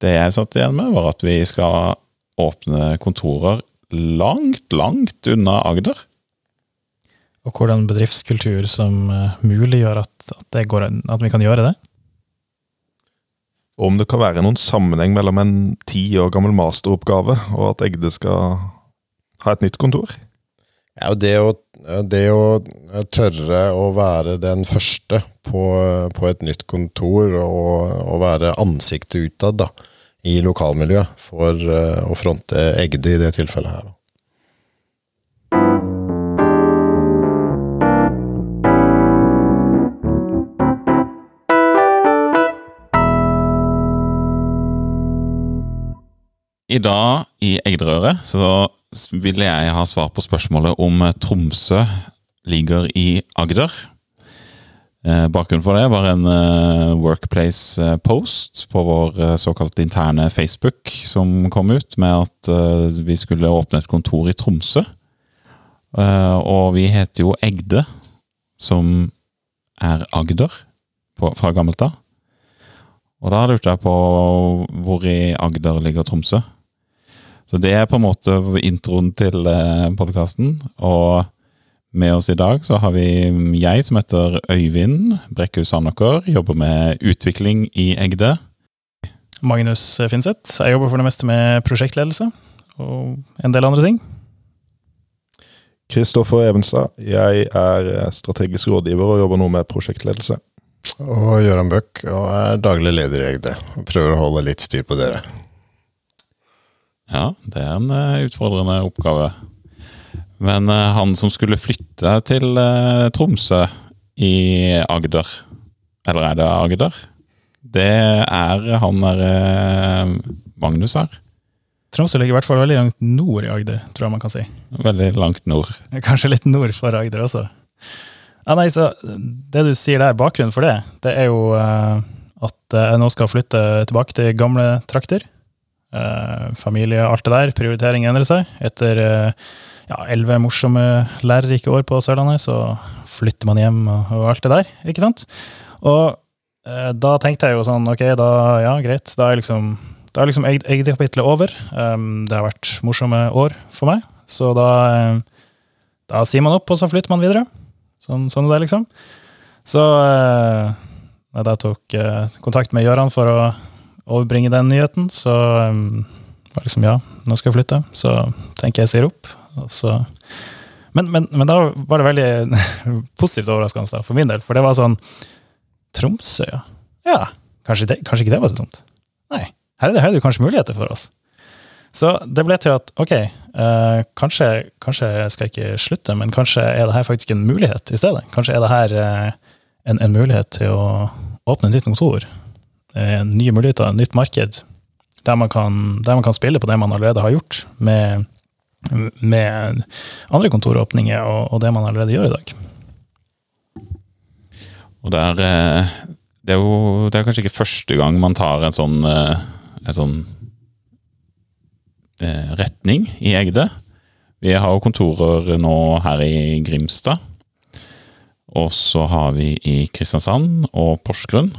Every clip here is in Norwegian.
Det jeg satt igjen med, var at vi skal åpne kontorer langt, langt unna Agder. Og hvordan bedriftskultur som uh, muliggjør at, at, det går, at vi kan gjøre det? Om det kan være noen sammenheng mellom en ti år gammel masteroppgave og at Egde skal ha et nytt kontor? Ja, det å, det å tørre å være den første på, på et nytt kontor og, og være ansiktet utad da, i lokalmiljøet for uh, å fronte Egde i det tilfellet her. Da. I dag i Egderøret så vil jeg ha svar på spørsmålet om Tromsø ligger i Agder. Eh, bakgrunnen for det var en eh, Workplace-post på vår eh, såkalt interne Facebook som kom ut med at vi skulle åpne et kontor i Tromsø. Og vi heter jo Egde, som er Agder fra gammelt av. Og da lurte jeg på hvor i Agder ligger Tromsø? Så det er på en måte introen til eh, podkasten. Og med oss i dag så har vi jeg som heter Øyvind Brekkhus Sandaker. Jobber med utvikling i Egde. Magnus Finseth. Jeg jobber for det meste med prosjektledelse og en del andre ting. Kristoffer Evenstad. Jeg er strategisk rådgiver og jobber nå med prosjektledelse. Og Gøran Bøck og er daglig leder i Egde. Prøver å holde litt styr på dere. Ja, det er en uh, utfordrende oppgave. Men uh, han som skulle flytte til uh, Tromsø i Agder, eller er det Agder? Det er han der Magnus her. Tromsø ligger i hvert fall veldig langt nord i Agder, tror jeg man kan si. Veldig langt nord. Kanskje litt nord for Agder også. Ja, nei, så Det du sier der, bakgrunnen for det, det er jo at jeg nå skal flytte tilbake til gamle trakter. Uh, familie, alt det der. Prioritering endrer seg. Etter elleve uh, morsomme lærerike år på Sørlandet, så flytter man hjem og, og, alt det der, ikke sant? Og eh, da tenkte jeg jo sånn, ok, da, ja, greit. Da er liksom da er liksom eget kapittel over. Um, det har vært morsomme år for meg. Så da, da sier man opp, og så flytter man videre. Sånn, sånn er det, liksom. Så da jeg tok kontakt med Gøran for å overbringe den nyheten, så um, var liksom ja, nå skal jeg flytte. Så tenker jeg sier opp. Men, men, men, da var det veldig positivt overraskende for min del, for det var sånn Tromsø, ja. Ja, kanskje, det, kanskje ikke det var så dumt. Nei, her er det, her er det kanskje muligheter for oss. Så det ble til at ok, uh, kanskje, kanskje skal jeg ikke slutte, men kanskje er det her faktisk en mulighet i stedet. Kanskje er det her uh, en, en, mulighet til å åpne et nytt kontor nye muligheter, nytt marked, der man, kan, der man, kan, spille på det man allerede har gjort, med, med andre kontoråpninger og, og, det man allerede gjør i dag. Og det er, eh, det er jo det er kanskje ikke første gang man tar en sånn, eh, en sånn retning i Egde. Vi har jo kontorer nå her i Grimstad. Og så har vi i Kristiansand og Porsgrunn.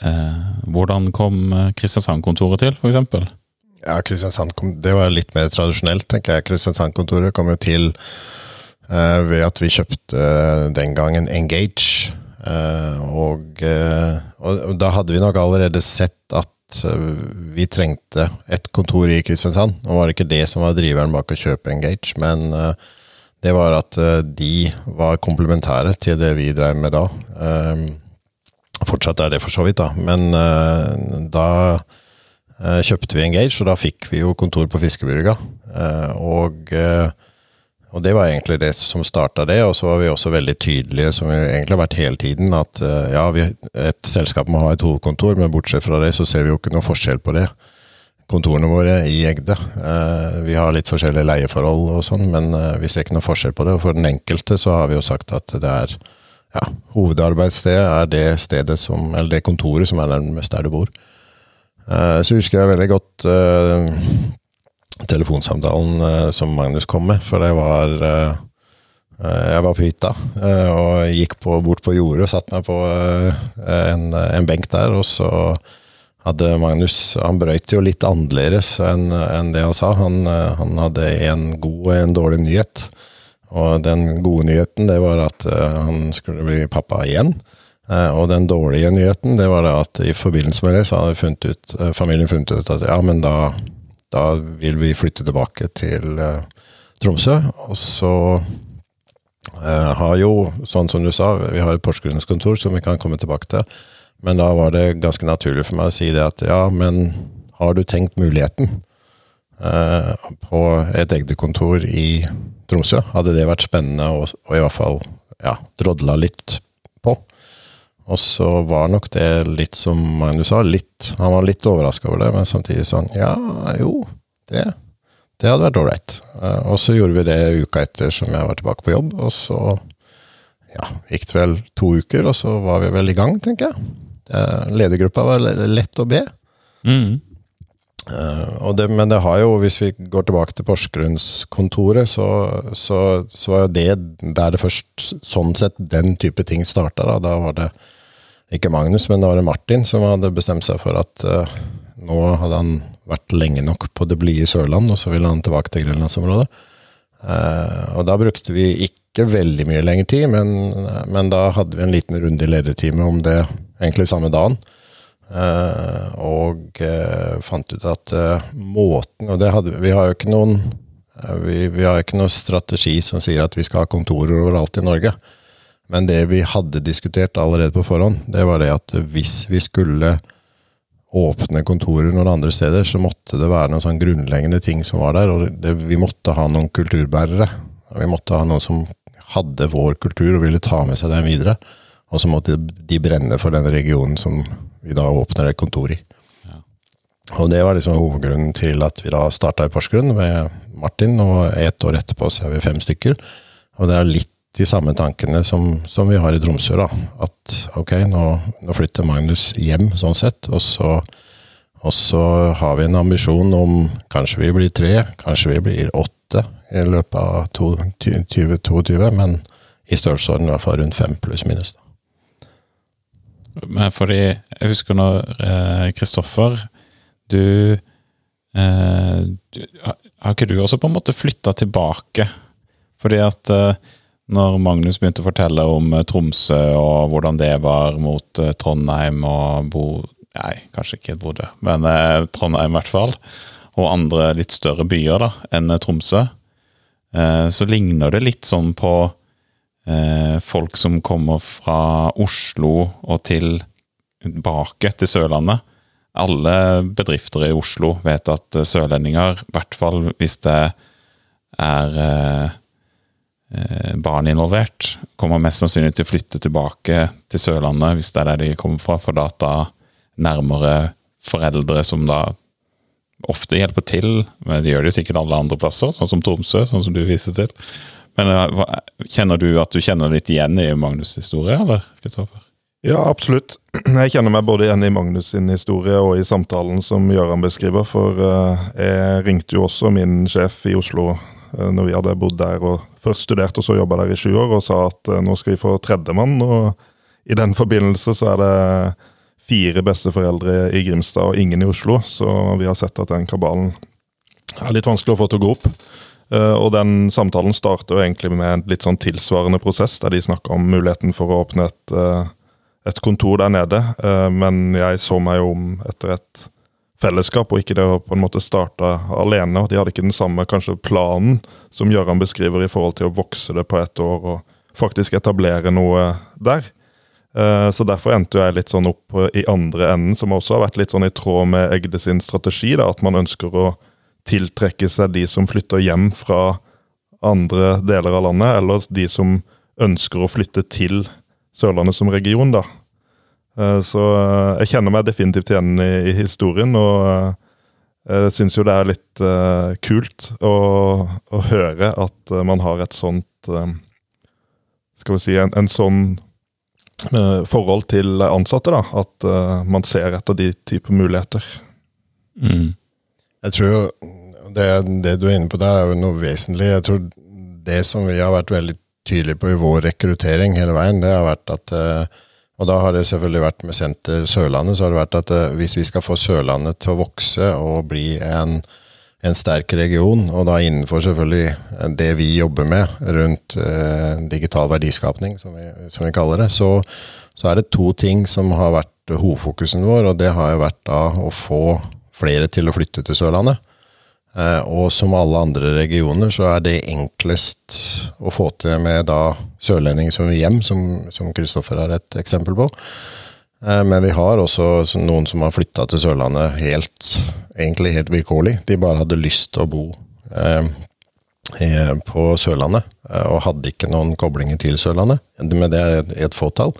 Eh, hvordan kom eh, Kristiansand-kontoret til, f.eks.? Ja, Kristiansand det var litt mer tradisjonelt, tenker jeg. Kristiansand-kontoret kom jo til eh, ved at vi kjøpte eh, den gangen Engage. Eh, og, eh, og, da hadde vi nok allerede sett at vi trengte et kontor i Kristiansand. Nå var det ikke det som var driveren bak å kjøpe Engage, men det var at de var komplementære til det vi drev med da. Fortsatt er det for så vidt, da. Men uh, da uh, kjøpte vi Engage, og da fikk vi jo kontor på Fiskeburga. Uh, og, og, det var egentlig det som starta det. Og så var vi også veldig tydelige, som vi egentlig har vært hele tiden, at ja, vi, et selskap må ha et hovedkontor, men bortsett fra det så ser vi jo ikke noe forskjell på det. Kontorene våre i Egde. vi har litt forskjellige leieforhold og sånn, men vi ser ikke noe forskjell på det. Og for den enkelte så har vi jo sagt at det er ja, hovedarbeidsstedet er det stedet som, eller det kontoret som er nærmest der du bor. Uh, så husker jeg veldig godt uh, telefonsamtalen uh, som Magnus kom med, for det var Jeg var på hytta og gikk på, bort på jordet og satte meg på en, en, benk der, og så hadde Magnus Han brøyt jo litt annerledes enn en det han sa. Han, eh, han hadde en god og en dårlig nyhet. Og den gode nyheten det var at eh, han skulle bli pappa igjen. Eh, og den dårlige nyheten det var at i forbindelse med det så hadde funnet ut, eh, familien funnet ut at ja, men da, da vil vi flytte tilbake til Tromsø. Og så har jo, sånn som du sa, vi har et Porsgrunns kontor som vi kan komme tilbake til. Men da var det ganske naturlig for meg å si det at ja, men har du tenkt muligheten på et Egde-kontor i Tromsø? Hadde det vært spennende å i hvert fall ja, drodla litt på? Og så var nok det litt som Magnus sa, litt, han var litt overraska over det, men samtidig sånn ja, jo, det, det hadde vært ålreit. Eh, og så gjorde vi det uka etter som jeg var tilbake på jobb, og så ja, gikk det vel to uker, og så var vi vel i gang, tenker jeg. Eh, Ledergruppa var lett å be. Mm. Eh, og det, men det har jo, hvis vi går tilbake til Porsgrunnskontoret, så, så, så var jo det der det først, sånn sett, den type ting starta. Da. da var det ikke Magnus, men da var det Martin som hadde bestemt seg for at uh, nå hadde han vært lenge nok på det blide Sørland, og så ville han tilbake til Grønlandsområdet. Uh, og da brukte vi ikke veldig mye lengre tid, men, men da hadde vi en liten runde i lederteamet om det egentlig samme dagen. Eh, og eh, fant ut at eh, måten Og det hadde, vi har jo ikke noen vi, vi har ikke noen strategi som sier at vi skal ha kontorer overalt i Norge. Men det vi hadde diskutert allerede på forhånd, det var det at hvis vi skulle åpne kontorer noen andre steder, så måtte det være noen sånn grunnleggende ting som var der. Og det, vi måtte ha noen kulturbærere. Vi måtte ha noen som hadde vår kultur og ville ta med seg den videre. Og så måtte de brenne for den regionen som vi da åpner et kontor i. Og det var liksom hovedgrunnen til at vi da starta i Porsgrunn med Martin, og ett år etterpå så er vi fem stykker. Og det er litt de samme tankene som, som vi har i Tromsø. da, At ok, nå, nå flytter Magnus hjem, sånn sett, og så, og så har vi en ambisjon om kanskje vi blir tre, kanskje vi blir åtte i løpet av 2022, men i størrelsesorden i hvert fall rundt fem pluss minus. da. Fordi jeg husker når eh, Kristoffer du, eh, du Har ikke du også på en måte flytta tilbake? Fordi at eh, når Magnus begynte å fortelle om eh, Tromsø og hvordan det var mot eh, Trondheim og Bo... Nei, kanskje ikke Bodø, men eh, Trondheim i hvert fall. Og andre litt større byer da, enn eh, Tromsø. Eh, så ligner det litt sånn på eh, folk som kommer fra Oslo og til tilbake til Sørlandet. Alle bedrifter i Oslo vet at eh, sørlendinger, i hvert fall hvis det er eh, eh, barn involvert, kommer mest sannsynlig til å flytte tilbake til Sørlandet hvis det er der de kommer fra, for da nærmere foreldre som da ofte hjelper til, men de gjør det sikkert alle andre plasser, sånn som Tromsø, sånn som du viser til. Men eh, kjenner du at du kjenner litt igjen i Magnus' historie, eller, Kristoffer? Ja, absolutt. Jeg kjenner meg både igjen i Magnus sin historie og i samtalen som Gøran beskriver. For eh, jeg ringte jo også min sjef i Oslo eh, når vi hadde bodd der og først studert og så jobba der i sju år, og sa at nå skal vi få tredjemann. Og i den forbindelse så er det fire besteforeldre i Grimstad og ingen i Oslo, så vi har sett at den kabalen er litt vanskelig å få til å gå opp. Eh, Og den samtalen starter jo egentlig med en litt sånn tilsvarende prosess, der de snakker om muligheten for å åpne et, eh, et kontor der nede. Eh, Men jeg så meg jo om etter et fellesskap, og ikke det å på en måte starte alene. og De hadde ikke den samme kanskje planen som Gøran beskriver i forhold til å vokse det på ett år og faktisk etablere noe der. Så derfor endte jeg litt sånn opp i andre enden, som også har vært litt sånn i tråd med Egde sin strategi. Da, at man ønsker å tiltrekke seg de som flytter hjem fra andre deler av landet, eller de som ønsker å flytte til Sørlandet som region. da. Eh, Så eh, jeg kjenner meg definitivt igjen i, historien, og eh, jeg syns jo det er litt kult å, å høre at man har et sånt Skal vi si en, en sånn forhold til ansatte, da. At man ser etter de typer muligheter. Mm. Jeg tror jo det, det du er inne på der, er jo noe vesentlig. Jeg tror det som vi har vært veldig tydelige på i vår rekruttering hele veien, det har vært at eh, Og da har det selvfølgelig vært med Senter Sørlandet, så har det vært at eh, hvis vi skal få Sørlandet til å vokse og bli en, en sterk region, og da innenfor selvfølgelig det vi jobber med rundt eh, digital verdiskapning, som vi, som vi kaller det, så, så, er det to ting som har vært hovedfokusen vår, og det har jo vært da å få flere til å flytte til Sørlandet. Eh, og som alle andre regioner så er det enklest å få til med da sørlendinger som vil hjem, som Kristoffer er et eksempel på. Eh, men vi har også noen som har flytta til Sørlandet helt, egentlig helt vilkårlig. De bare hadde lyst til å bo eh, på Sørlandet, og hadde ikke noen koblinger til Sørlandet. Men det er et, et fåtall.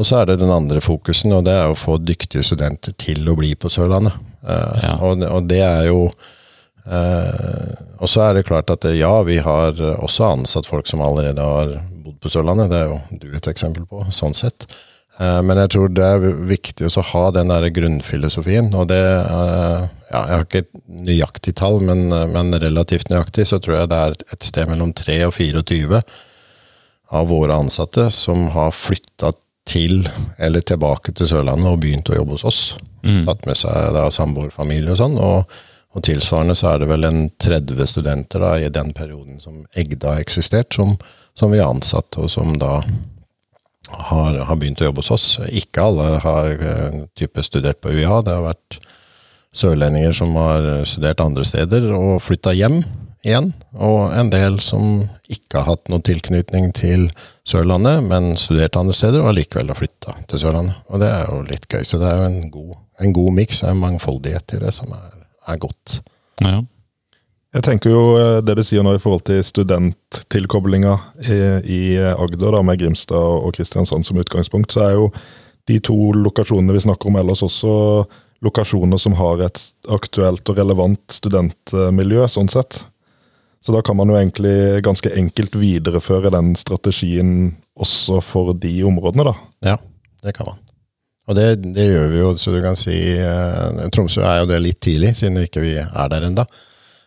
Og så er det den andre fokusen, og det er å få dyktige studenter til å bli på Sørlandet. Ja. Og, og det er jo Eh, og så er det klart at eh, ja, vi har også ansatt folk som allerede har bodd på Sørlandet. Det er jo du et eksempel på, sånn sett. Eh, men jeg tror det er viktig å ha den der grunnfilosofien. Og det er, ja, Jeg har ikke et nøyaktig tall, men, men, relativt nøyaktig så tror jeg det er et sted mellom 3 og 24 av våre ansatte som har flytta til eller tilbake til Sørlandet og begynt å jobbe hos oss. Mm. Tatt med seg da samboerfamilie og sånn. og og tilsvarende så er det vel en 30 studenter da, i den perioden som Egda har eksistert, som, som vi har ansatt, og som da har, har, begynt å jobbe hos oss. Ikke alle har uh, type studert på UiA. Det har vært sørlendinger som har studert andre steder og flytta hjem igjen. Og en del som ikke har hatt noen tilknytning til Sørlandet, men studert andre steder og allikevel har flytta til Sørlandet. Og det er jo litt gøy. Så det er jo en god, en god miks, en mangfoldighet i det som er er godt. Ja. Jeg tenker jo eh, det du sier nå i forhold til studenttilkoblinga i, i Agder, da, med Grimstad og Kristiansand som utgangspunkt, så er jo de to lokasjonene vi snakker om ellers også lokasjoner som har et aktuelt og relevant studentmiljø, sånn sett. Så da kan man jo egentlig ganske enkelt videreføre den strategien også for de områdene, da. Ja, det kan man. Og det, det, gjør vi jo, så du kan si eh, Tromsø er jo det litt tidlig, siden vi ikke er der ennå.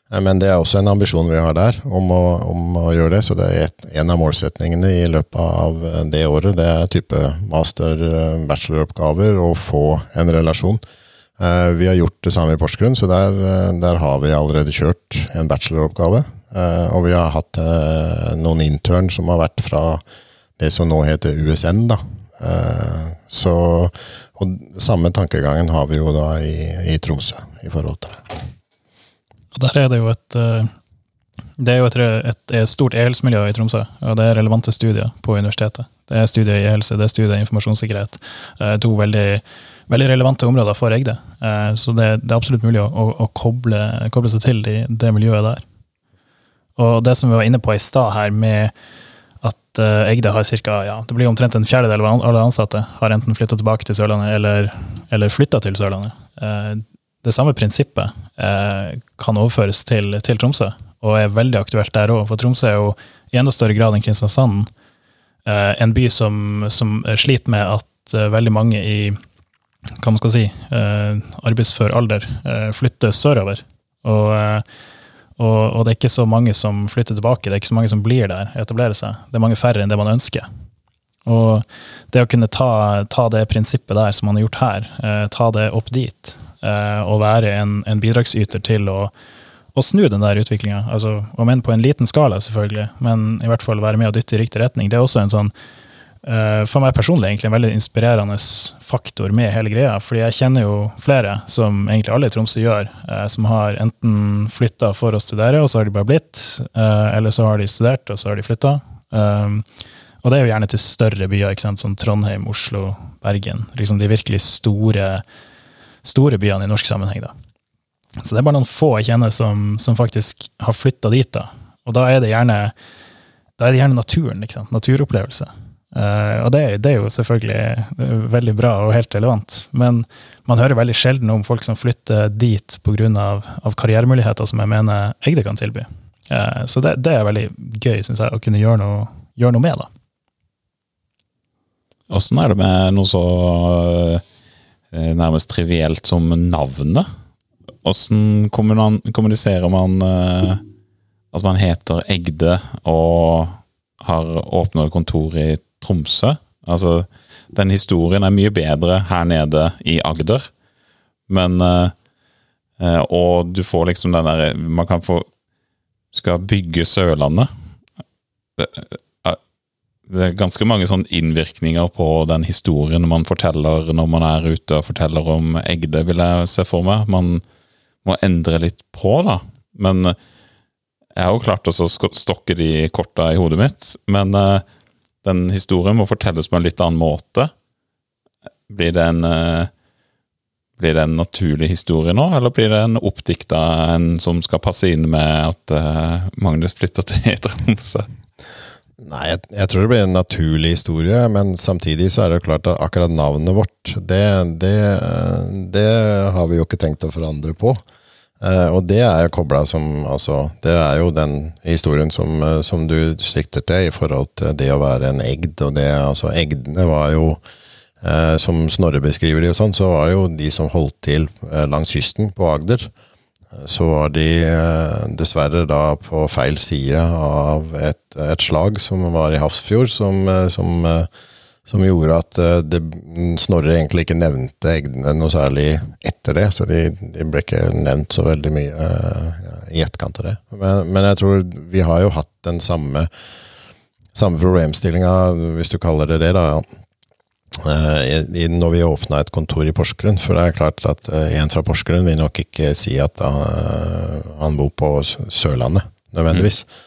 Eh, men det er også en ambisjon vi har der, om å, om å gjøre det. Så det er et, en av målsetningene i løpet av det året. Det er type master-bacheloroppgaver og få en relasjon. Eh, vi har gjort det samme i Porsgrunn, så der, der har vi allerede kjørt en bacheloroppgave. Eh, og vi har hatt eh, noen intern som har vært fra det som nå heter USN, da, Eh, så, og samme tankegangen har vi jo da i, i Tromsø i forhold til det. Der er det jo et det er jo et, et, et stort e-helsemiljø i Tromsø, og det er relevante studier på universitetet. Det er studier i e-helse, det er studier i informasjonssikkerhet. To veldig, veldig relevante områder for Egde. Så det, det, er absolutt mulig å, å, koble, koble, seg til de, det miljøet der. Og det som vi var inne på i stad her, med at uh, Egde har cirka, Ja, det blir omtrent en fjerdedel av alle ansatte har enten flytta tilbake til Sørlandet eller, eller flytta til Sørlandet. Uh, det samme prinsippet uh, kan overføres til, til, Tromsø, og er veldig aktuelt der òg. For Tromsø er jo i enda større grad enn Kristiansand en by som, som, sliter med at veldig mange i hva man skal si, arbeidsfør alder flytter sørover. Og og, og, det er ikke så mange som flytter tilbake, det er ikke så mange som blir der, etablerer seg. Det er mange færre enn det man ønsker. Og det å kunne ta, ta det prinsippet der som man har gjort her, eh, ta det opp dit, eh, og være en, en, bidragsyter til å, å snu den der utviklinga, altså, om enn på en liten skala, selvfølgelig, men i hvert fall være med og dytte i riktig retning, det er også en sånn for meg personlig egentlig en veldig inspirerende faktor med hele greia. fordi jeg kjenner jo flere, som egentlig alle i Tromsø gjør, eh, som har enten flytta for å studere, og så har de bare blitt, eh, eller så har de studert, og så har de flytta. Og det er jo gjerne til større byer, ikke sant? som Trondheim, Oslo, Bergen. Liksom de virkelig store, store byene i norsk sammenheng. da. Så det er bare noen få jeg kjenner som, som faktisk har flytta dit. da. Og da er det gjerne, da er det gjerne naturen. ikke sant? Naturopplevelse. Uh, og det, det, er jo selvfølgelig eh, veldig bra og helt relevant. Men man hører veldig sjelden om folk som flytter dit pga. Av, av karrieremuligheter som jeg mener Egde kan tilby. Uh, så det, det, er veldig gøy, syns jeg, å kunne gjøre noe, gjøre noe med. da. Åssen er det med noe så nærmest trivielt som navnet? Åssen kommuniserer man at man heter Egde og har åpna kontor i Tromsø. Altså, den historien er mye bedre her nede i Agder. Men eh, eh, Og du får liksom den derre Man kan få Skal bygge Sørlandet. Det, eh, er ganske mange sånn innvirkninger på den historien man forteller når man er ute og forteller om Egde, vil jeg se for meg. Man må endre litt på, da. Men jeg har jo klart å stokke de korta i hodet mitt. Men uh, den historien må fortelles på en litt annen måte. Blir det en uh, blir det en naturlig historie nå, eller blir det en oppdikta en som skal passe inn med at uh, Magnus flytter til Tromsø? Nei, jeg, jeg, tror det blir en naturlig historie, men samtidig så er det jo klart at akkurat navnet vårt, det, det, det har vi jo ikke tenkt å forandre på. Eh, og det er jo kobla som Altså, det er jo den historien som, eh, som, du sikter til i forhold til det å være en egd, og det altså Egdene var jo eh, Som Snorre beskriver de og sånn, så var det jo de som holdt til langs kysten på Agder. Så var de dessverre da på feil side av et, et slag som var i Hafrsfjord, som, som, som, gjorde at det, Snorre egentlig ikke nevnte eggene noe særlig etter det. Så de, de ble ikke nevnt så veldig mye i etterkant av det. Men, men, jeg tror vi har jo hatt den samme, samme problemstillinga, hvis du kaller det det, da Eh, når vi åpna et kontor i Porsgrunn. For det er klart at uh, en fra Porsgrunn vil nok ikke si at eh, han bor på Sørlandet, nødvendigvis. Mm.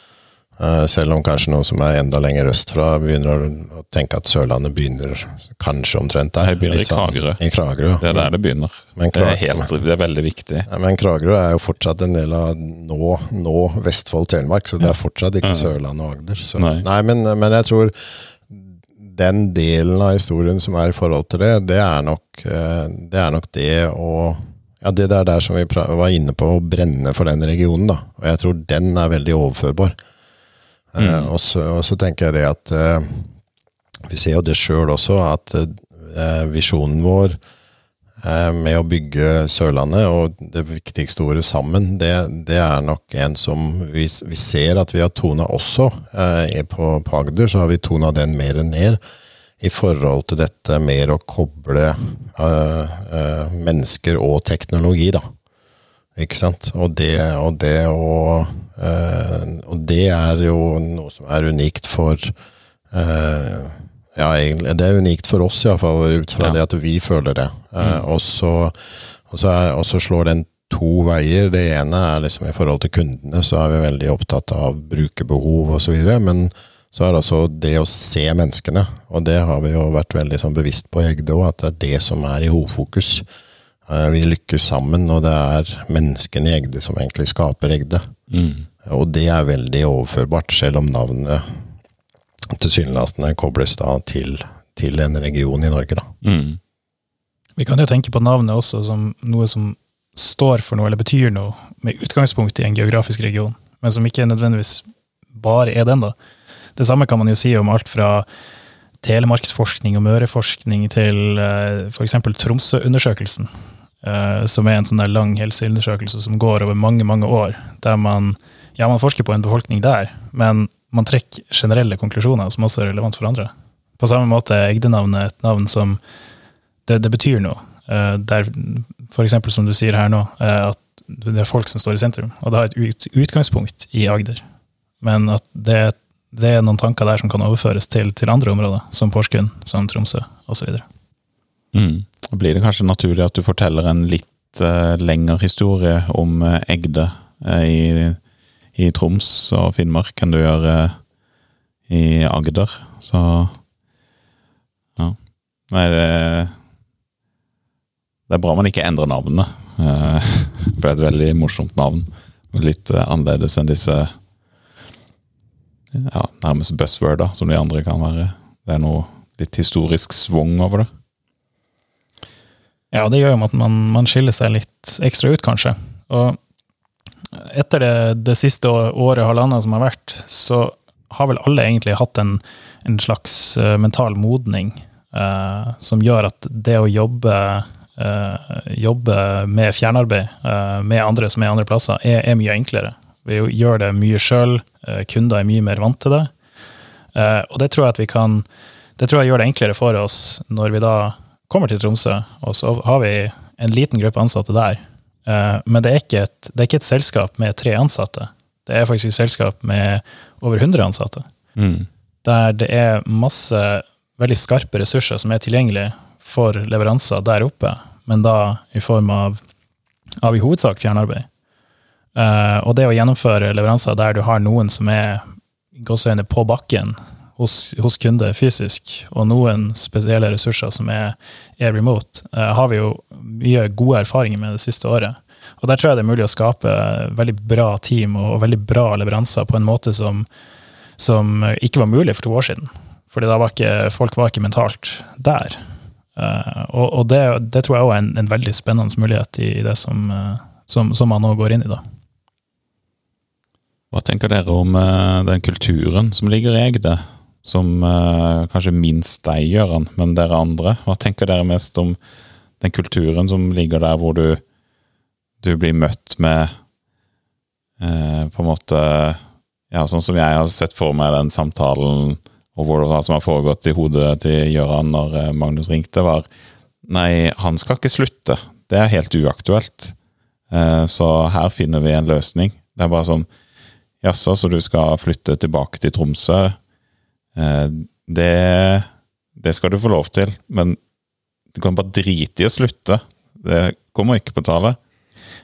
Selv om kanskje noen som er enda lenger østfra, begynner å tenke at Sørlandet begynner kanskje omtrent der. Det begynner i sånn Kragerø. I Kragerø. Det er der det begynner. Men det, er helt, det er veldig viktig. Men Kragerø er jo fortsatt en del av nå, nå Vestfold-Telemark, så det er fortsatt ikke Sørlandet og Agder. Så, nei. nei men, men jeg tror den delen av historien som er i forhold til det, det er nok eh, det, er nok det å ja, Det er der som vi var inne på, å brenne for den regionen. da, Og jeg tror den er veldig overførbar. Eh, mm. Eh, og, så, og, så, tenker jeg det at eh, Vi ser jo det sjøl også, at eh, visjonen vår Eh, med å bygge Sørlandet, og det viktigste ordet sammen, det, det er nok en som vi, vi, ser at vi har tona også. Eh, på, på, Agder så har vi tona den mer ned i forhold til dette mer å koble mennesker og teknologi, da. Ikke sant? Og det, og det, og, eh, og det er jo noe som er unikt for eh, ja, egentlig. Det er unikt for oss, iallfall, ut fra ja. det at vi føler det. Eh, mm. og, så, og, så er, og, så, slår den to veier. Det ene er liksom i forhold til kundene, så er vi veldig opptatt av brukerbehov osv. Men så er det altså det å se menneskene, og det har vi jo vært veldig sånn bevisst på i Egde òg, at det er det som er i hovedfokus. Eh, vi lykkes sammen, og det er menneskene i Egde som egentlig skaper Egde. Mm. Og det er veldig overførbart, selv om navnet tilsynelatende kobles da til, til, en region i Norge, da. Mm. Vi kan jo tenke på navnet også som noe som står for noe, eller betyr noe, med utgangspunkt i en geografisk region, men som ikke nødvendigvis bare er den, da. Det samme kan man jo si om alt fra telemarksforskning og møreforskning til uh, eh, f.eks. Tromsø-undersøkelsen, uh, som er en sånn der lang helseundersøkelse som går over mange, mange år, der man ja, man forsker på en befolkning der, men man trekker generelle konklusjoner som også er relevant for andre. På samme måte er Egde-navnet et navn som det, det betyr noe. Uh, der, for eksempel som du sier her nå, at det er folk som står i sentrum. Og det har et ut, utgangspunkt i Agder. Men at det, det, er noen tanker der som kan overføres til, til andre områder, som Porsgrunn, som Tromsø osv. Mm. Blir det kanskje naturlig at du forteller en litt uh, lengre historie om Egde i i Troms og Finnmark enn du gjør i Agder. Så ja. Nei, det, det er bra man ikke endrer navnet. Det ble et veldig morsomt navn. Litt annerledes enn disse ja, nærmest buzzworda som de andre kan være. Det er noe litt historisk swung over det. Ja, det gjør jo at man, man skiller seg litt ekstra ut, kanskje. Og etter det, det siste året, halvannet som har vært, så har vel alle egentlig hatt en, en slags uh, mental modning eh, som gjør at det å jobbe, uh, jobbe med fjernarbeid med andre som er andre plasser, er, er mye enklere. Vi gjør det mye sjøl, kunder er mye mer vant til det. og det tror jeg at vi kan det tror jeg gjør det enklere for oss når vi da kommer til Tromsø, og så har vi en liten gruppe ansatte der. Eh, men det er, ikke et, det er ikke et selskap med tre ansatte. Det er faktisk et selskap med over 100 ansatte. Mm. Der det er masse veldig skarpe ressurser som er tilgjengelige for leveranser der oppe, men da i form av, av i hovedsak fjernarbeid. Eh, og det å gjennomføre leveranser der du har noen som er gåseøyne på bakken hos, hos kunde fysisk, og noen spesielle ressurser som er, er remote, eh, har vi jo mye gode erfaringer med det siste året. Og der tror jeg det er mulig å skape veldig bra team og, veldig bra leveranser på en måte som, som ikke var mulig for to år siden. Fordi da var ikke, folk var ikke mentalt der. Uh, og, og det, det, tror jeg òg er en, en, veldig spennende mulighet i, i det som, uh, som, som man nå går inn i. da. Hva tenker dere om uh, den kulturen som ligger i Egde? Som uh, kanskje minst deg, Gøran, men dere andre. Hva tenker dere mest om den kulturen som ligger der, hvor du, du blir møtt med uh, på en måte Ja, sånn som jeg har sett for meg den samtalen, og hva som har foregått i hodet til Gøran når Magnus ringte, var Nei, han skal ikke slutte. Det er helt uaktuelt. Så her finner vi en løsning. Det er bare sånn Jaså, så du skal flytte tilbake til Tromsø? Eh, det, det skal du få lov til, men du kan bare drite i å slutte. Det kommer ikke på tale.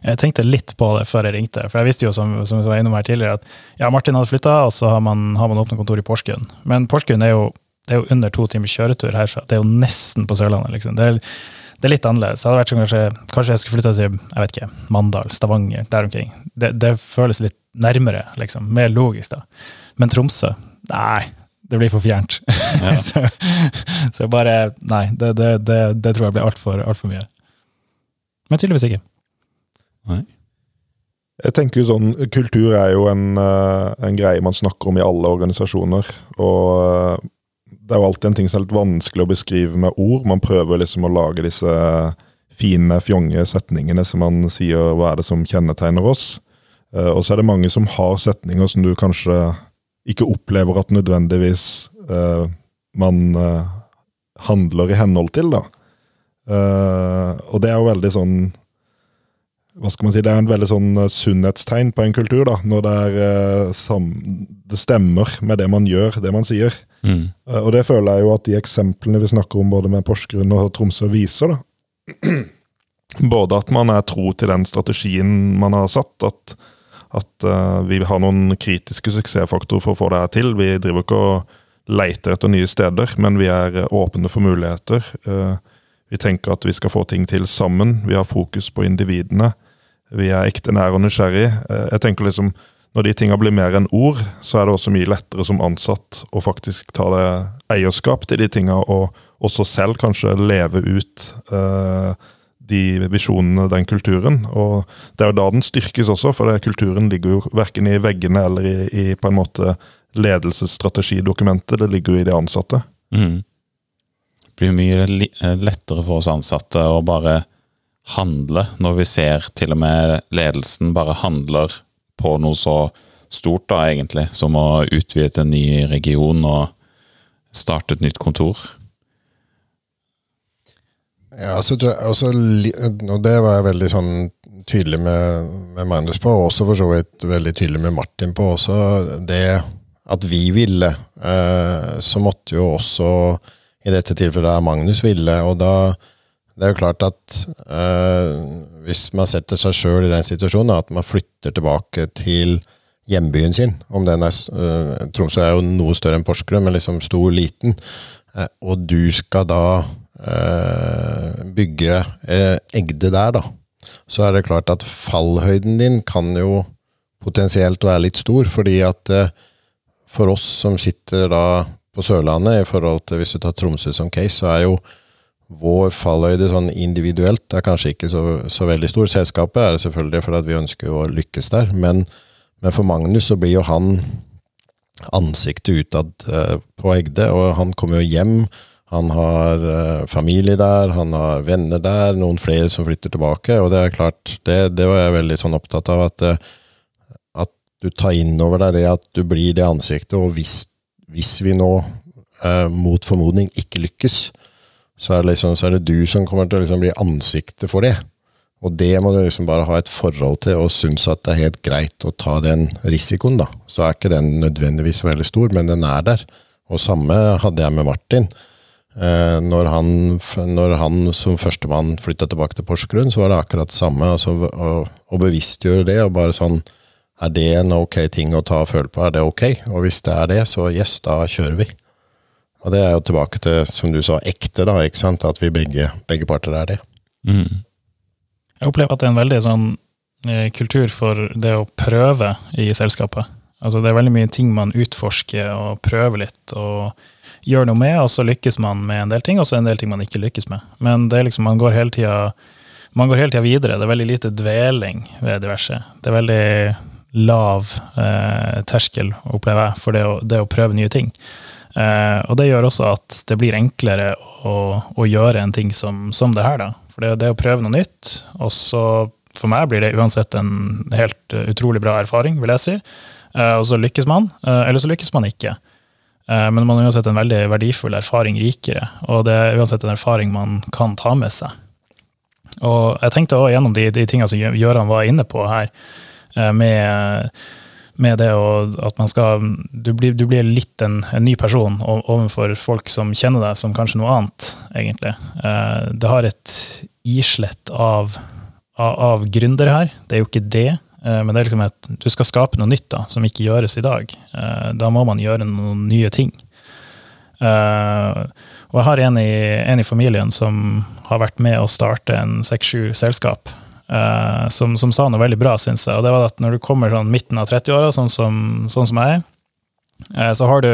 Jeg tenkte litt på det før jeg ringte, for jeg visste jo som, som jeg var innom her tidligere, at ja, Martin hadde flytta, og så har man, har man åpnet kontor i Porsgrunn. Men Porsgrunn er jo, er jo under to timers kjøretur herfra. Det er jo nesten på Sørlandet, liksom. Det er, det er litt annerledes. Sånn kanskje, kanskje jeg skulle flytta til jeg vet ikke, Mandal, Stavanger, der omkring. Det, det føles litt nærmere, liksom. Mer logisk, da. Men Tromsø, nei. Det blir for fjernt. Ja. så, så, bare Nei, det, det, det, det tror jeg blir altfor alt for mye. Men tydeligvis ikke. Nei. Jeg tenker jo sånn, Kultur er jo en, eh, en, greie man snakker om i alle organisasjoner. Og eh, det er jo alltid en ting som er litt vanskelig å beskrive med ord. Man prøver liksom å lage disse fine, fjonge setningene som man sier hva er det som kjennetegner oss. Uh, og så er det mange som har setninger som du kanskje ikke opplever at nødvendigvis uh, man uh, handler i henhold til, da. og det er jo veldig sånn hva skal man si, Det er en veldig sånn sunnhetstegn på en kultur, da, når det, er, sam, det stemmer med det man gjør, det man sier. Mm. og det føler jeg jo at de eksemplene vi snakker om både med Porsgrunn og Tromsø, viser. da. Både at man er tro til den strategien man har satt, at at uh, vi har noen kritiske suksessfaktorer for å få det her til. Vi driver ikke og leter etter nye steder, men vi er uh, åpne for muligheter. Uh, vi tenker at vi skal få ting til sammen. Vi har fokus på individene. Vi er ekte nær og nysgjerrig. jeg tenker liksom, Når de tinga blir mer enn ord, så er det også mye lettere som ansatt å faktisk ta det eierskap til de tinga, og også selv kanskje leve ut uh, de visjonene, den kulturen. Og det er jo da den styrkes også, for det, kulturen ligger jo verken i veggene eller i, i på en måte ledelsesstrategidokumentet, det ligger jo i de ansatte. Mm. Det blir mye eh, lettere for oss ansatte å bare handle, når vi ser til og med ledelsen bare handler på noe så stort, da, egentlig, som å utvide en ny region og starte et nytt kontor. Ja, altså, altså, og det var jeg veldig sånn tydelig med, med, Magnus på, og også for så vidt veldig tydelig med Martin på. også Det at vi ville, eh, så måtte jo også i dette tilfellet Magnus ville. Og da Det er jo klart at eh, hvis man setter seg sjøl i den situasjonen, at man flytter tilbake til hjembyen sin, om den er eh, Tromsø er jo noe større enn Porsgrunn, men liksom stor, liten, eh, og du skal da bygge eh, Egde der, da, så er det klart at fallhøyden din kan jo potensielt være litt stor, fordi at eh, for oss som sitter da på Sørlandet, i forhold til hvis du tar Tromsø som case, så er jo vår fallhøyde sånn individuelt er kanskje ikke så, så veldig stor. Selskapet er det selvfølgelig fordi vi ønsker å lykkes der, men, men, for Magnus så blir jo han ansiktet utad eh, på Egde, og han kommer jo hjem han har uh, familie der, han har venner der, noen flere som flytter tilbake. Og det er klart, det, det var jeg veldig sånn opptatt av, at, uh, at du tar inn over deg det at du blir det ansiktet. Og hvis, hvis vi nå uh, mot formodning ikke lykkes, så er, liksom, så er det du som kommer til å liksom bli ansiktet for det. Og det må du liksom bare ha et forhold til og synes at det er helt greit å ta den risikoen, da. Så er ikke den nødvendigvis veldig stor, men den er der. Og samme hadde jeg med Martin. Eh, når, han, når han som førstemann flytta tilbake til Porsgrunn, så var det akkurat det samme. Altså, å, å bevisstgjøre det, og bare sånn Er det en ok ting å ta og føle på? Er det ok? Og hvis det er det, så yes, da kjører vi. Og det er jo tilbake til, som du sa, ekte, da, ikke sant? At vi begge, begge parter er det. Mm. Jeg opplever at det er en veldig sånn eh, kultur for det å prøve i selskapet. Altså Det er veldig mye ting man utforsker og prøver litt og gjør noe med, og så lykkes man med en del ting, og så en del ting man ikke lykkes med. Men det er liksom, man går hele tida man går hele tida videre. Det er veldig lite dveling ved diverse. Det er veldig lav eh, terskel, opplever jeg, for det å, det å prøve nye ting. Eh, og det gjør også at det blir enklere å, å gjøre en ting som, som det her, da. For det, det å prøve noe nytt, og så for meg blir det uansett en helt utrolig bra erfaring, vil jeg si. Eh, og så lykkes man, eh, eller så lykkes man ikke. Eh, men man har uansett en veldig verdifull erfaring rikere, og det er uansett en erfaring man kan ta med seg. Og jeg tenkte også gjennom de, de tingene som Gøran var inne på her, med med det å, at man skal Du blir, du blir litt en, en, ny person overfor folk som kjenner deg som kanskje noe annet, egentlig. Det har et islett av, av, av gründer her. Det er jo ikke det. Eh, men det er liksom at du skal skape noe nytt da, som ikke gjøres i dag. Eh, da må man gjøre noen nye ting. Og jeg har en i, en i familien som har vært med å starte en seks-sju selskap som, som, sa noe veldig bra, syns jeg. Og det var at når du kommer sånn midten av 30-åra, sånn, sånn som jeg er, så har du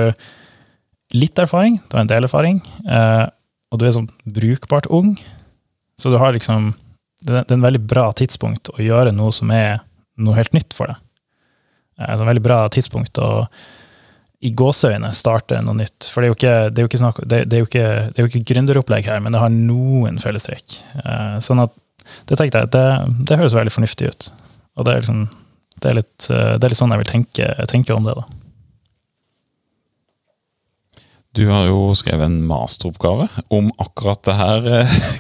litt erfaring, du har en del erfaring, og du er sånn brukbart ung. Så du har liksom det er en veldig bra tidspunkt å gjøre noe som er noe helt nytt for deg. Det er et veldig bra tidspunkt å i gåseøyne starte noe nytt. For det er jo ikke, det er er er gründeropplegg her, men det har noen fellestrekk. Sånn at det tenkte jeg, det, det, høres veldig fornuftig ut. Og det er, liksom, det er, litt, det er litt, sånn jeg vil tenke, tenke, om det. da. Du har jo skrevet en masteroppgave om akkurat det her,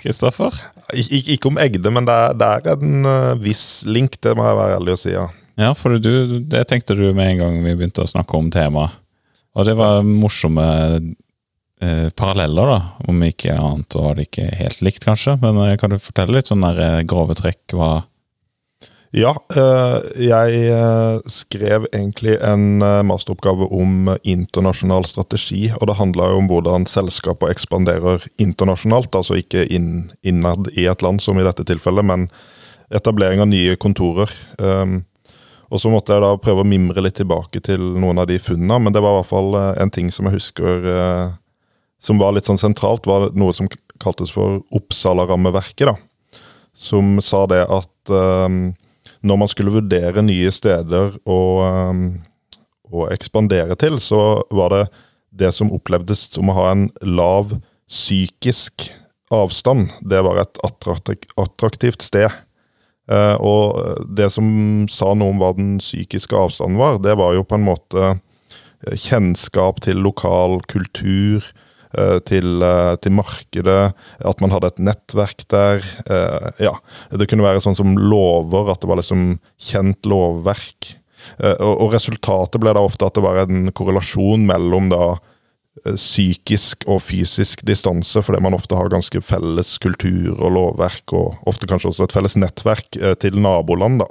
Kristoffer. Ik ikke om Egde, men det er, det er en uh, viss link, det må jeg være ærlig å si. ja. Ja, for du, det tenkte du med en gang vi begynte å snakke om temaet. Og det var morsomme Eh, paralleller, da. Om ikke annet var det ikke helt likt, kanskje. Men eh, kan du fortelle litt sånn der, eh, grove trekk? hva ja, jeg skrev egentlig en masteroppgave om internasjonal strategi. Og det handla om hvordan selskaper ekspanderer internasjonalt, altså ikke inn, innad i et land, som i dette tilfellet, men etablering av nye kontorer. Um, og så måtte jeg da prøve å mimre litt tilbake til noen av de funnene, men det var i hvert fall en ting som jeg husker som var litt sånn sentralt, var noe som kaltes for Oppsala-rammeverket. Som sa det at um, når man skulle vurdere nye steder å, um, å, ekspandere til, så var det det som opplevdes som å ha en lav psykisk avstand. Det var et attraktivt sted. Uh, og det som sa noe om hva den psykiske avstanden var, det var jo på en måte kjennskap til lokal kultur, Eh, til, eh, til, markedet, at man hadde et nettverk der. Eh, ja, Det kunne være sånn som lover, at det var liksom kjent lovverk. Og resultatet ble da ofte at det var en korrelasjon mellom da psykisk og fysisk distanse, fordi man ofte har ganske felles kultur og lovverk, og ofte kanskje også et felles nettverk til naboland. da.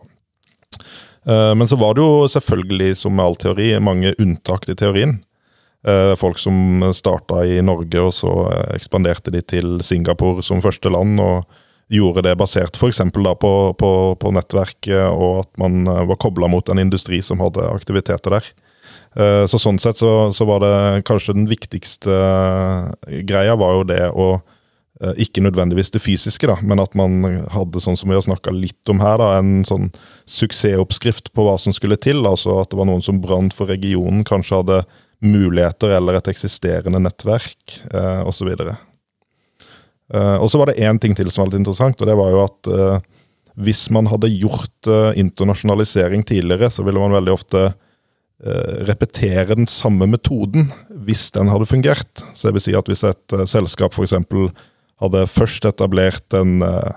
Men så var det jo selvfølgelig, som med all teori, mange unntak til teorien. Eh, folk som starta i Norge, og så eh, ekspanderte de til Singapore som første land. og Gjorde det basert f.eks. På, på, på nettverket, og at man eh, var kobla mot en industri som hadde aktiviteter der. Så Sånn sett så, så var det kanskje den viktigste greia var jo det å ikke nødvendigvis det fysiske, da, men at man hadde, sånn som vi har snakka litt om her, da, en sånn suksessoppskrift på hva som skulle til. altså At det var noen som brant for regionen, kanskje hadde muligheter eller et eksisterende nettverk eh, osv. Eh, og så var det én ting til som var litt interessant, og det var jo at eh, hvis man hadde gjort eh, internasjonalisering tidligere, så ville man veldig ofte eh, repetere den samme metoden hvis den hadde fungert. Så det vil si at hvis et eh, selskap f.eks. hadde først etablert en uh,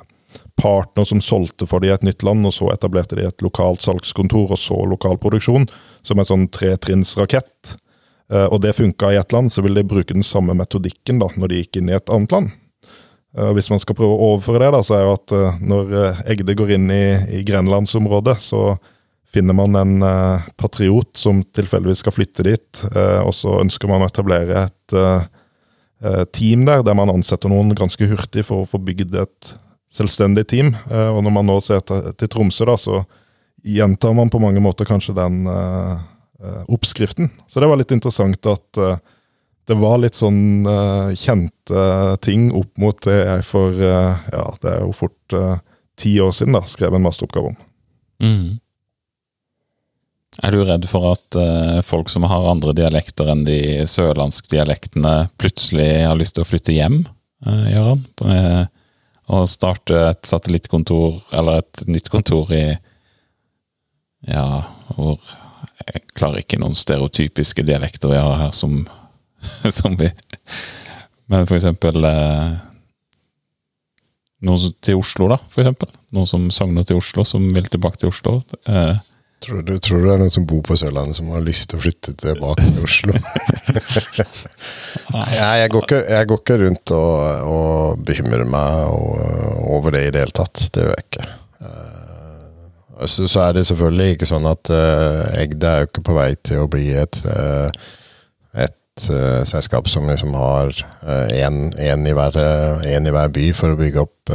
partner som solgte for de et nytt land, og så etablerte de et lokalt salgskontor og så lokal produksjon, som en sånn tretrinnsrakett, og det funka i ett land, så vil de bruke den samme metodikken da, når de gikk inn i et annet land. Hvis man skal prøve å overføre det, da, så er jo at når Egde går inn i, i grenlandsområdet, så finner man en patriot som tilfeldigvis skal flytte dit, og så ønsker man å etablere et team der, der man ansetter noen ganske hurtig for å få bygd et selvstendig team. og når man nå ser til, Tromsø, da, så gjentar man på mange måter kanskje den oppskriften. Så det var litt interessant at det var litt sånn kjente ting opp mot det jeg for ja, det er jo fort ti år siden da, skrev en masteroppgave om. Mm. Er du redd for at uh, folk som har andre dialekter enn de sørlandske dialektene, plutselig har lyst til å flytte hjem, uh, Gøran? Og starte et satellittkontor, eller et nytt kontor i Ja, hvor Jeg klarer ikke noen stereotypiske dialekter vi har her som, som vi Men for eksempel uh, noen til Oslo, da, for eksempel. Noen som sogner til Oslo, som vil tilbake til Oslo. Uh, Tror du, tror du det er noen som bor på Sørlandet som har lyst til å flytte tilbake til Oslo? Nei, jeg går, ikke, jeg går ikke rundt og, og bekymrer meg over det i det hele tatt. Det gjør jeg ikke. Eh, så, så er det selvfølgelig ikke sånn at uh, Egde er jo ikke på vei til å bli et, uh, et uh, selskap som liksom har én i, i, hver by for å bygge opp.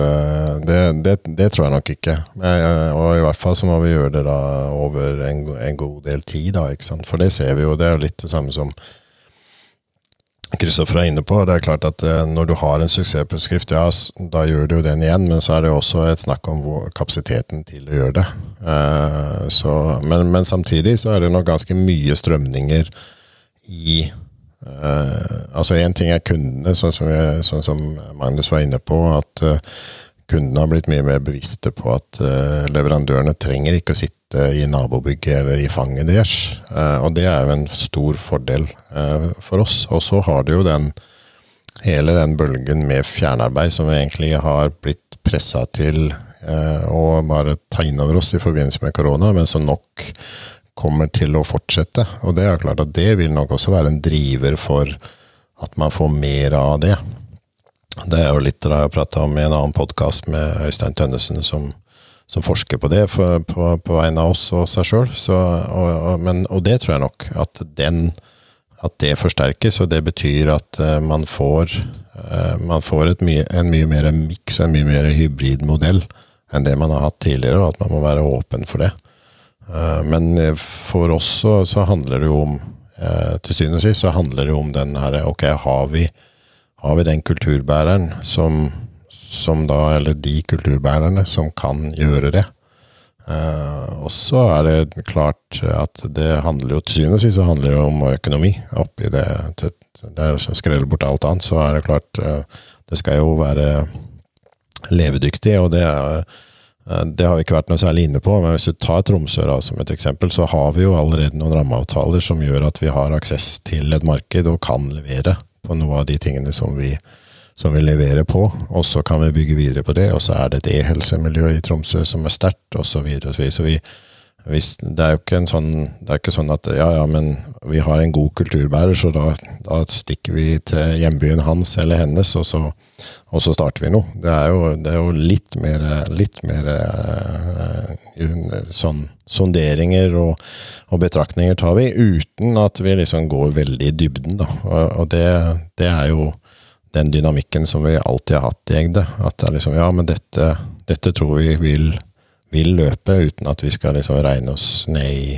Det, det, det, tror jeg nok ikke. Og i hvert fall så må vi gjøre det da over en, en, god del tid, da? For det ser vi jo. Det er jo litt det samme som Kristoffer er inne på. Det er klart at Når du har en suksessoppskrift, ja, da gjør du jo den igjen, men så er det også et snakk om kapasiteten til å gjøre det. Så, men, men samtidig så er det nok ganske mye strømninger i Uh, altså Én ting er kundene, sånn som, sånn som, Magnus var inne på. At kundene har blitt mye mer bevisste på at uh, leverandørene trenger ikke å sitte i nabobygget eller i fanget deres. og det er jo en stor fordel for oss. Og så har det jo den hele den bølgen med fjernarbeid som vi egentlig har blitt pressa til å bare ta inn over oss i forbindelse med korona, men som nok kommer til å fortsette. Og det er klart at det vil nok også være en driver for at man får mer av det. Det er jo litt det jeg har prata om i en annen podkast med Øystein Tønnesen, som, som forsker på det for, på, på, vegne av oss og seg sjøl. Og, og, og, det tror jeg nok. At, den, at det forsterkes, og det betyr at uh, man får, uh, man får mye, en mye mer miks, en mye mer hybridmodell enn det man har hatt tidligere, og at man må være åpen for det. Uh, men for oss så, så, handler det jo om Til syvende og sist så handler det jo om den her Ok, har vi, har vi den kulturbæreren som, som, da Eller de kulturbærerne som kan gjøre det. Uh, og så er det klart at det handler jo til syvende og sist om økonomi. Oppi det, det er skrelle bort alt annet, så er det klart uh, Det skal jo være levedyktig, og det Eh, det har vi ikke vært noe særlig inne på, men hvis du tar Tromsø da, som et eksempel, så har vi jo allerede noen rammeavtaler som gjør at vi har aksess til et marked og kan levere på noe av de tingene som vi, som vi leverer på. Og så kan vi bygge videre på det, og så er det et e-helsemiljø i Tromsø som er sterkt, osv. Så, så, så vi, hvis, det er jo ikke, sånn, det er ikke sånn at ja, ja, men vi har en god kulturbærer, så da, da stikker vi til hjembyen hans eller hennes, og så, og så starter vi noe. Det er jo, det er jo litt mer, litt mer uh, sånn sonderinger og, og, betraktninger tar vi, uten at vi liksom går veldig i dybden, da. Og det, det, er jo den dynamikken som vi alltid har hatt i Egde. At det er liksom ja, men dette, dette tror vi vil vil løpe, uten at vi skal liksom regne oss ned i,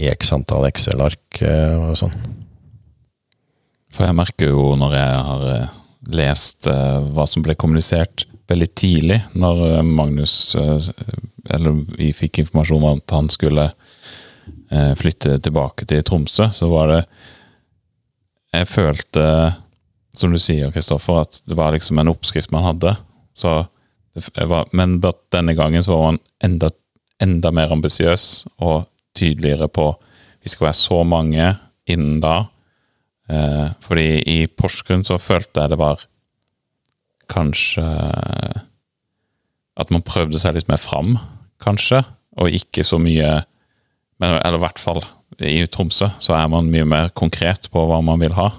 i x antall Excel-ark eh, og sånn. For jeg merker jo når jeg har eh, lest eh, hva som ble kommunisert veldig tidlig, når Magnus Eller vi fikk informasjon om at han skulle flytte tilbake til Tromsø, så var det Jeg følte, som du sier, Kristoffer, at det var liksom en oppskrift man hadde. Så var, men denne gangen så var han enda, enda mer ambisiøs og tydeligere på vi skal være så mange innen da. Eh, fordi i Porsgrunn så følte jeg det var kanskje At man prøvde seg litt mer fram, kanskje, og ikke så mye men, Eller i hvert fall i Tromsø så er man mye mer konkret på hva man vil ha.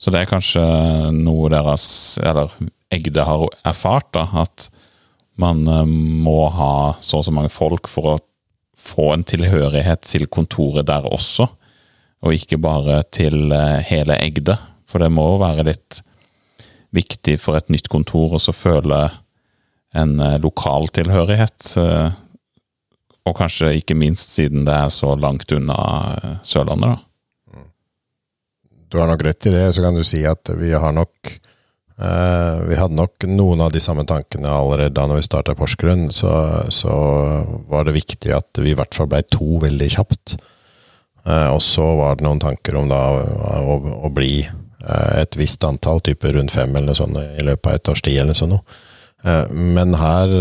Så det er kanskje noe deres Eller Egde har erfart, da, at man eh, må ha så og så mange folk for å få en tilhørighet til kontoret der også, og ikke bare til eh, hele Egde. For det må jo være litt viktig for et nytt kontor å føle en eh, lokal tilhørighet. Og kanskje ikke minst siden det er så langt unna Sørlandet, da. Du har nok rett i det. Så kan du si at vi har nok vi hadde nok noen av de samme tankene allerede da når vi starta Porsgrunn. Så, så, var det viktig at vi i hvert fall ble to veldig kjapt. Uh, og så var det noen tanker om da å, å bli uh, et visst antall, type rundt fem eller noe sånt, i løpet av et års tid. eller sånn Men her,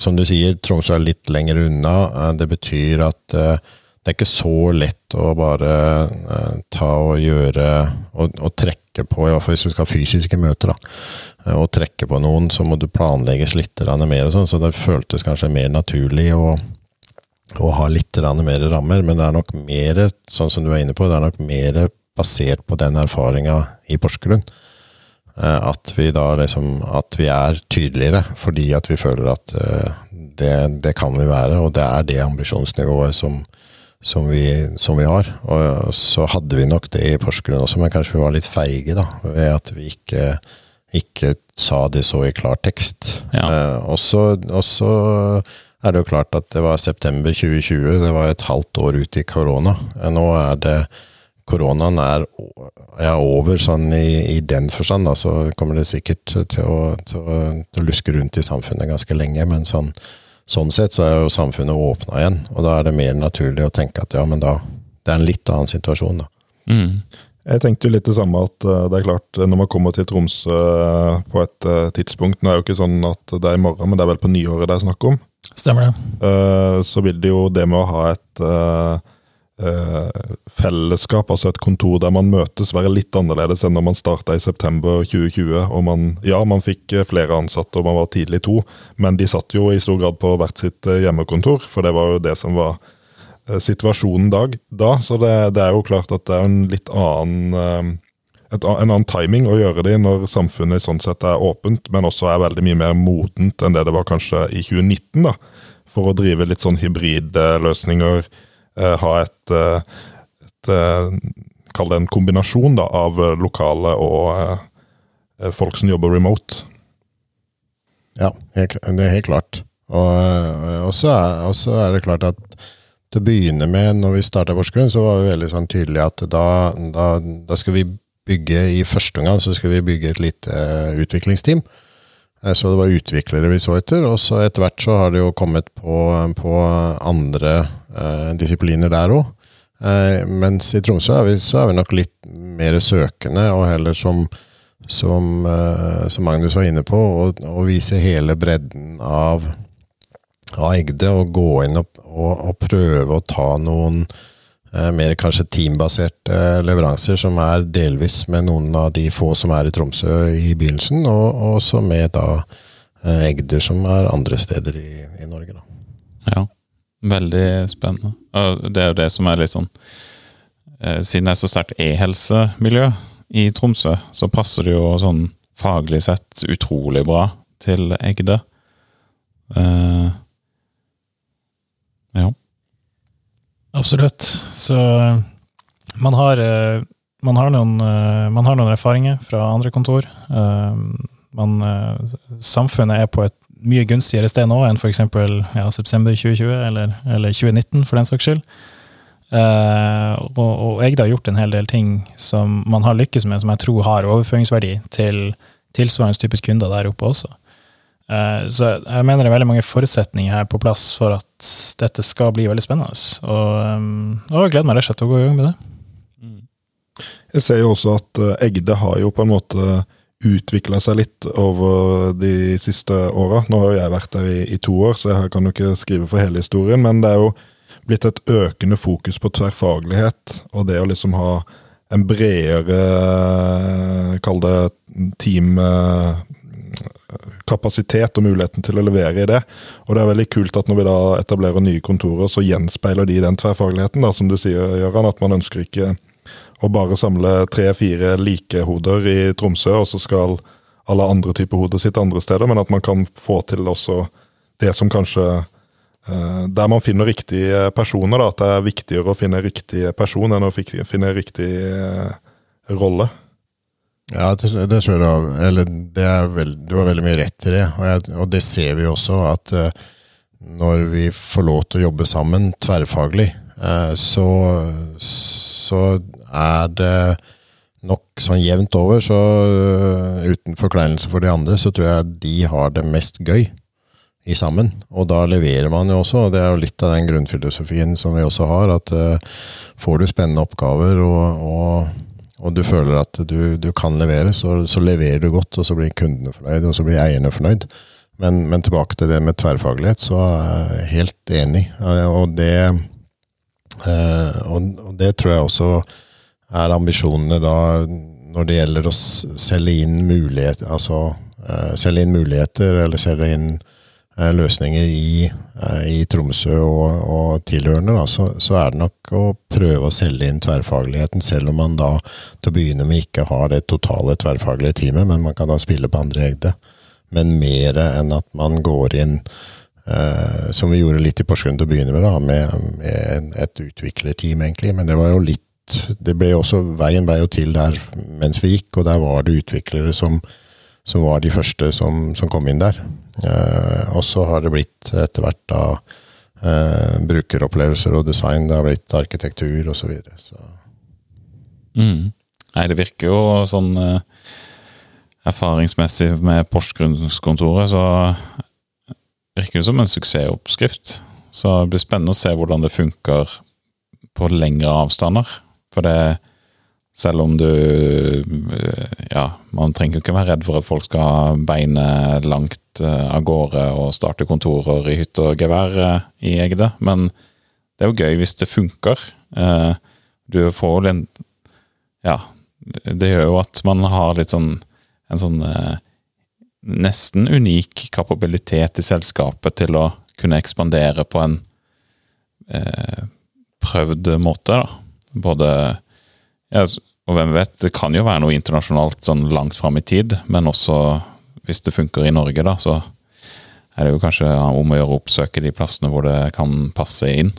som du sier, Tromsø er litt lenger unna. det betyr at det er ikke så lett å bare ta og gjøre og, og, trekke på, i hvert fall hvis du skal ha fysiske møter, da. Uh, og trekke på noen, så må du planlegges litt mer og sånn, så det føltes kanskje mer naturlig å, å ha litt mer rammer. Men det er nok mer, sånn som du er inne på, det er nok mer basert på den erfaringa i Porsgrunn. Uh, at vi da liksom At vi er tydeligere, fordi at vi føler at det, det kan vi være, og det er det ambisjonsnivået som som vi, som vi, har. Og så hadde vi nok det i Porsgrunn også, men kanskje vi var litt feige da, ved at vi ikke, ikke sa det så i klartekst. Ja. Eh, og så er det jo klart at det var september 2020, det var et halvt år ut i korona. Eh, nå er det Koronaen er, er over sånn i, i, den forstand, da, så kommer det sikkert til å, til å, til å luske rundt i samfunnet ganske lenge, men sånn sånn sett så er jo samfunnet åpna igjen, og da er det mer naturlig å tenke at ja, men da Det er en litt annen situasjon, da. Mm. Jeg tenkte jo litt det samme, at uh, det er klart, når man kommer til Tromsø uh, på et uh, tidspunkt Nå er jo ikke sånn at det er i morgen, men det er vel på nyåret det er snakk om. Stemmer det. så vil det jo det med å ha et eh, fellesskap, altså et kontor der man møtes, være litt annerledes enn når man starta i september 2020. og man, Ja, man fikk eh, flere ansatte, og man var tidlig to, men de satt jo i stor grad på hvert sitt eh, hjemmekontor, for det var jo det som var eh, situasjonen dag, da. Så det, det, er jo klart at det er en litt annen et, en annen timing å gjøre det når samfunnet sånn sett er åpent, men også er veldig mye mer modent enn det det var kanskje i 2019. da, For å drive litt sånn hybridløsninger. Eh, ha et, eh, et, eh, Kall det en kombinasjon da, av lokale og folk som jobber remote. Ja, det er helt klart. Og så er, er, det klart at til å begynne med, når vi starta Porsgrunn, så var vi veldig sånn tydelige at da, da, da, skal vi bygge I første omgang så skal vi bygge et lite utviklingsteam. Uh, så det var utviklere vi så etter, og så etter hvert så har det jo kommet på, på andre eh, disipliner der òg. Eh, mens i Tromsø er vi, så er vi nok litt mer søkende, og heller som, som, eh, som Magnus var inne på, å vise hele bredden av, av Egde, og gå inn og, og, og prøve å ta noen eh, mer kanskje teambaserte leveranser, som er delvis med noen av de få som er i Tromsø i begynnelsen, og også med da eh, Egder som er andre steder i, i Norge. Da. Ja. Veldig spennende. Og det er jo det som er litt sånn eh, Siden det er så sterkt e-helsemiljø i Tromsø, så passer det jo sånn faglig sett utrolig bra til Egde. Uh, ja. Absolutt. Så man har, man har, noen, man har noen erfaringer fra andre kontor. Man, samfunnet er på et mye gunstigere sted nå enn f.eks. Ja, september 2020 eller, eller, 2019, for den saks skyld. Og, og Egde har gjort en hel del ting som man har lykkes med, som jeg tror har overføringsverdi til tilsvarende type kunder der oppe også. Så jeg mener det er veldig mange forutsetninger her på plass for at dette skal bli veldig spennende. Og, um, og jeg gleder meg rett og slett til å gå i gang med det. Jeg ser jo også at Egde har jo på en måte utvikla seg litt over de siste åra. Nå har jo jeg vært der i, i, to år, så jeg kan jo ikke skrive for hele historien. Men det er jo blitt et økende fokus på tverrfaglighet, og det å liksom ha en bredere, kall det teamkapasitet og muligheten til å levere i det. Og det er veldig kult at når vi da etablerer nye kontorer, så gjenspeiler de den tverrfagligheten, da, som du sier, Gøran. At man ønsker ikke å bare samle tre-fire like hoder i Tromsø, og så skal alle andre typer hoder sitte andre steder, men at man kan få til også det som kanskje eh, Der man finner riktige personer, da, at det er viktigere å finne riktig person enn å finne riktig eh, rolle. Ja, det, det tror jeg Eller det er veld, du har veldig mye rett i det. Og, jeg, og det ser vi også, at uh, når vi får lov til å jobbe sammen tverrfaglig, uh, så, så er det nok sånn jevnt over, så uh, uten forkleinelse for de andre, så tror jeg de har det mest gøy i sammen. Og da leverer man jo også, og det er jo litt av den grunnfilosofien som vi også har, at får du spennende oppgaver og, og og du føler at du, du kan levere, så, så, leverer du godt, og så blir kundene fornøyd, og så blir eierne fornøyd. Men, men tilbake til det med tverrfaglighet, så er jeg helt enig. Og det, eh, og det tror jeg også er ambisjonene da når det gjelder å selge inn muligheter, altså eh, selge inn muligheter, eller selge inn Eh, løsninger i, eh, i Tromsø og, og tilhørende, da, så, så, er det nok å prøve å selge inn tverrfagligheten, selv om man da til å begynne med ikke har det totale tverrfaglige teamet, men man kan da spille på andre egde. Men mer enn at man går inn, eh, som vi gjorde litt i Porsgrunn til å begynne med, da, med, med et utviklerteam, egentlig. Men det var jo litt det ble også, Veien ble jo til der mens vi gikk, og der var det utviklere som, som var de første som, som kom inn der. Eh, og så har det blitt etter hvert da eh, brukeropplevelser og design. Det har blitt arkitektur osv. Så videre, så. Mm. Nei, det virker jo sånn eh, erfaringsmessig med Porsgrunnskontoret, så virker det som en suksessoppskrift. Så det blir spennende å se hvordan det funker på lengre avstander. For det selv om du Ja, man trenger jo ikke være redd for at folk skal beine langt eh, av gårde og starte kontorer i hytte og gevær eh, i Egde, men det er jo gøy hvis det funker. Eh, du får jo en Ja, det gjør jo at man har litt sånn en sånn nesten unik kapabilitet i selskapet til å kunne ekspandere på en prøvd måte, da. Både ja, og hvem vet, det kan jo være noe internasjonalt sånn langt fram i tid, men også hvis det funker i Norge, da, så er det jo kanskje om å gjøre å oppsøke de plassene hvor det kan passe inn.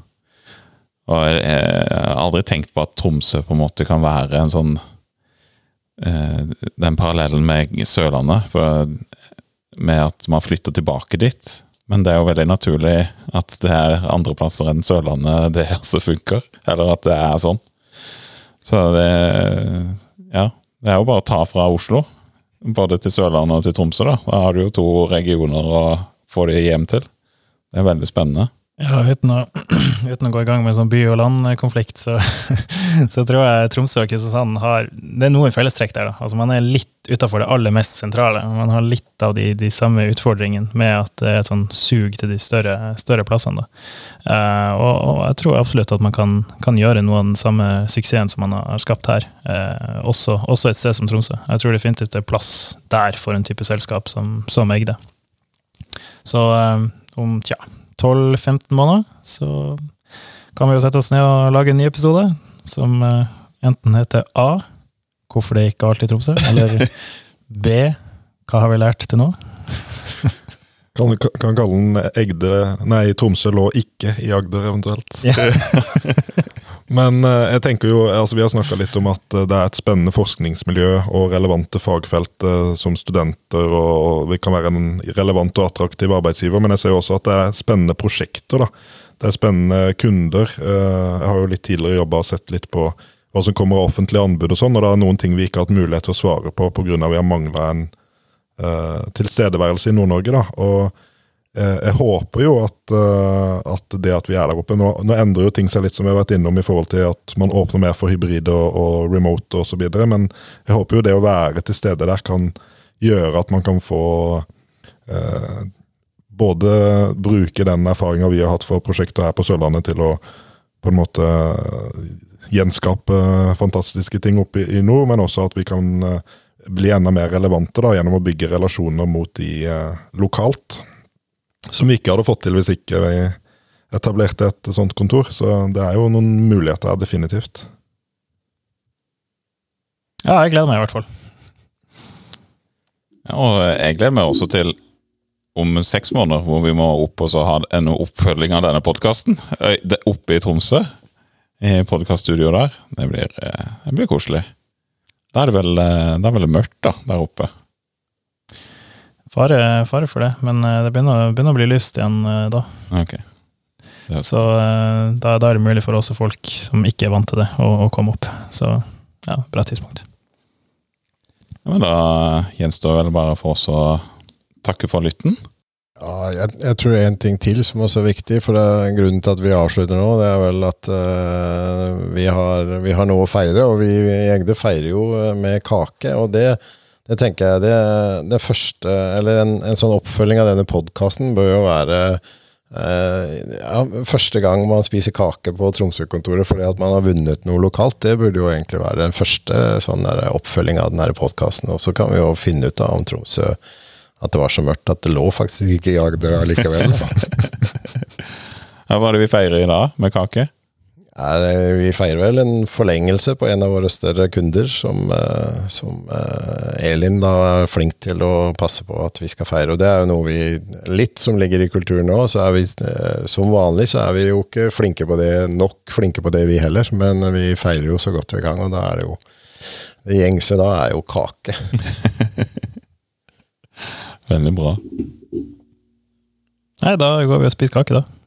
Og jeg, har aldri tenkt på at Tromsø på en måte kan være en sånn eh, Den parallellen med Sørlandet, for, med at man flytter tilbake dit. Men det er jo veldig naturlig at det er andre plasser enn Sørlandet det også funker. Eller at det er sånn. Så det Ja. Det er jo bare å ta fra Oslo, både til Sørlandet og til Tromsø. Da Da har du jo to regioner å få det hjem til. Det er veldig spennende. Ja, uten å, uten å, gå i gang med sånn by og land-konflikt, så, så, tror jeg Tromsø og Kristiansand har Det er noen fellestrekk der. da. Altså Man er litt utafor det aller mest sentrale. Man har litt av de, de, samme utfordringene med at det er et sånn sug til de større, større plassene. da. Eh, og, og, jeg tror absolutt at man kan, kan, gjøre noe av den samme suksessen som man har skapt her, eh, også, også, et sted som Tromsø. Jeg tror definitivt det er plass der for en type selskap som, som Egde. Så eh, om tja 12-15 måneder, så kan vi jo sette oss ned og lage en ny episode som eh, enten heter A hvorfor det ikke alltid Tromsø, eller B hva har vi lært til nå? Kan, kan kalle den Egde Nei, Tromsø lå ikke i Agder, eventuelt. Yeah. Men eh, jeg tenker jo, altså vi har snakka litt om at eh, det er et spennende forskningsmiljø og relevante fagfelt eh, som studenter, og vi kan være en relevant og attraktiv arbeidsgiver. Men jeg ser jo også at det er spennende prosjekter. da. Det er spennende kunder. Jeg har jo litt tidligere jobba og sett litt på hva som kommer av offentlige anbud og sånn, og det er noen ting vi ikke har hatt mulighet til å svare på pga. vi har mangla en tilstedeværelse i Nord-Norge. da, og jeg håper jo at, eh, at, det at vi er der oppe nå, nå, endrer jo ting seg litt, som vi har vært innom i forhold til at man åpner mer for hybrid og, og remote osv. Men jeg håper jo det å være til stede der kan gjøre at man kan få eh, både bruke den erfaringa vi har hatt for prosjektet her på Sørlandet, til å på en måte gjenskape fantastiske ting oppe i, nord, men også at vi kan eh, bli enda mer relevante da, gjennom å bygge relasjoner mot de eh, lokalt. Som vi ikke hadde fått til hvis ikke vi etablerte et sånt kontor. Så det er jo noen muligheter her, definitivt. Ja, jeg gleder meg i hvert fall. Ja, og jeg gleder meg også til om seks måneder, hvor vi må opp og så ha en oppfølging av denne podkasten. Oppe i Tromsø, i podkaststudioet der. Det blir, eh, det blir koselig. Da er det vel, eh, er vel mørkt, da, der oppe. Fare, fare for det, men eh, det begynner, begynner å bli lyst igjen da. Okay. Ja. Så da, da er det mulig for også folk som ikke er vant til det, å, å komme opp. Så ja, bra tidspunkt. Ja, men da gjenstår vel bare for oss å takke for lytten. Ja, jeg, jeg tror en ting til som også er viktig, for det er grunnen til at vi avslutter nå, det er vel at uh, vi, har, vi, har, noe å feire. Og vi i Egde feirer jo eh, med kake. Og det, det tenker jeg det, det første Eller en, en, sånn oppfølging av denne podkasten bør jo være eh, ja, første gang man spiser kake på Tromsø-kontoret fordi at man har vunnet noe lokalt. Det burde jo egentlig være den første sånn der, oppfølging av denne podkasten. Og så kan vi jo finne ut da om Tromsø at det var så mørkt at det lå faktisk ikke i Agder allikevel. hva er det vi feirer i dag med kake? Vi feirer vel en forlengelse på en av våre større kunder, som, eh, som eh, Elin da er flink til å passe på at vi skal feire. Og det er jo noe vi Litt som ligger i kulturen nå. så er vi, eh, Som vanlig så er vi jo ikke flinke på det, nok flinke på det, vi heller. Men vi feirer jo så godt vi kan, og da er det jo Det gjengse da er jo kake. Veldig bra. Nei, da går vi og spiser kake, da.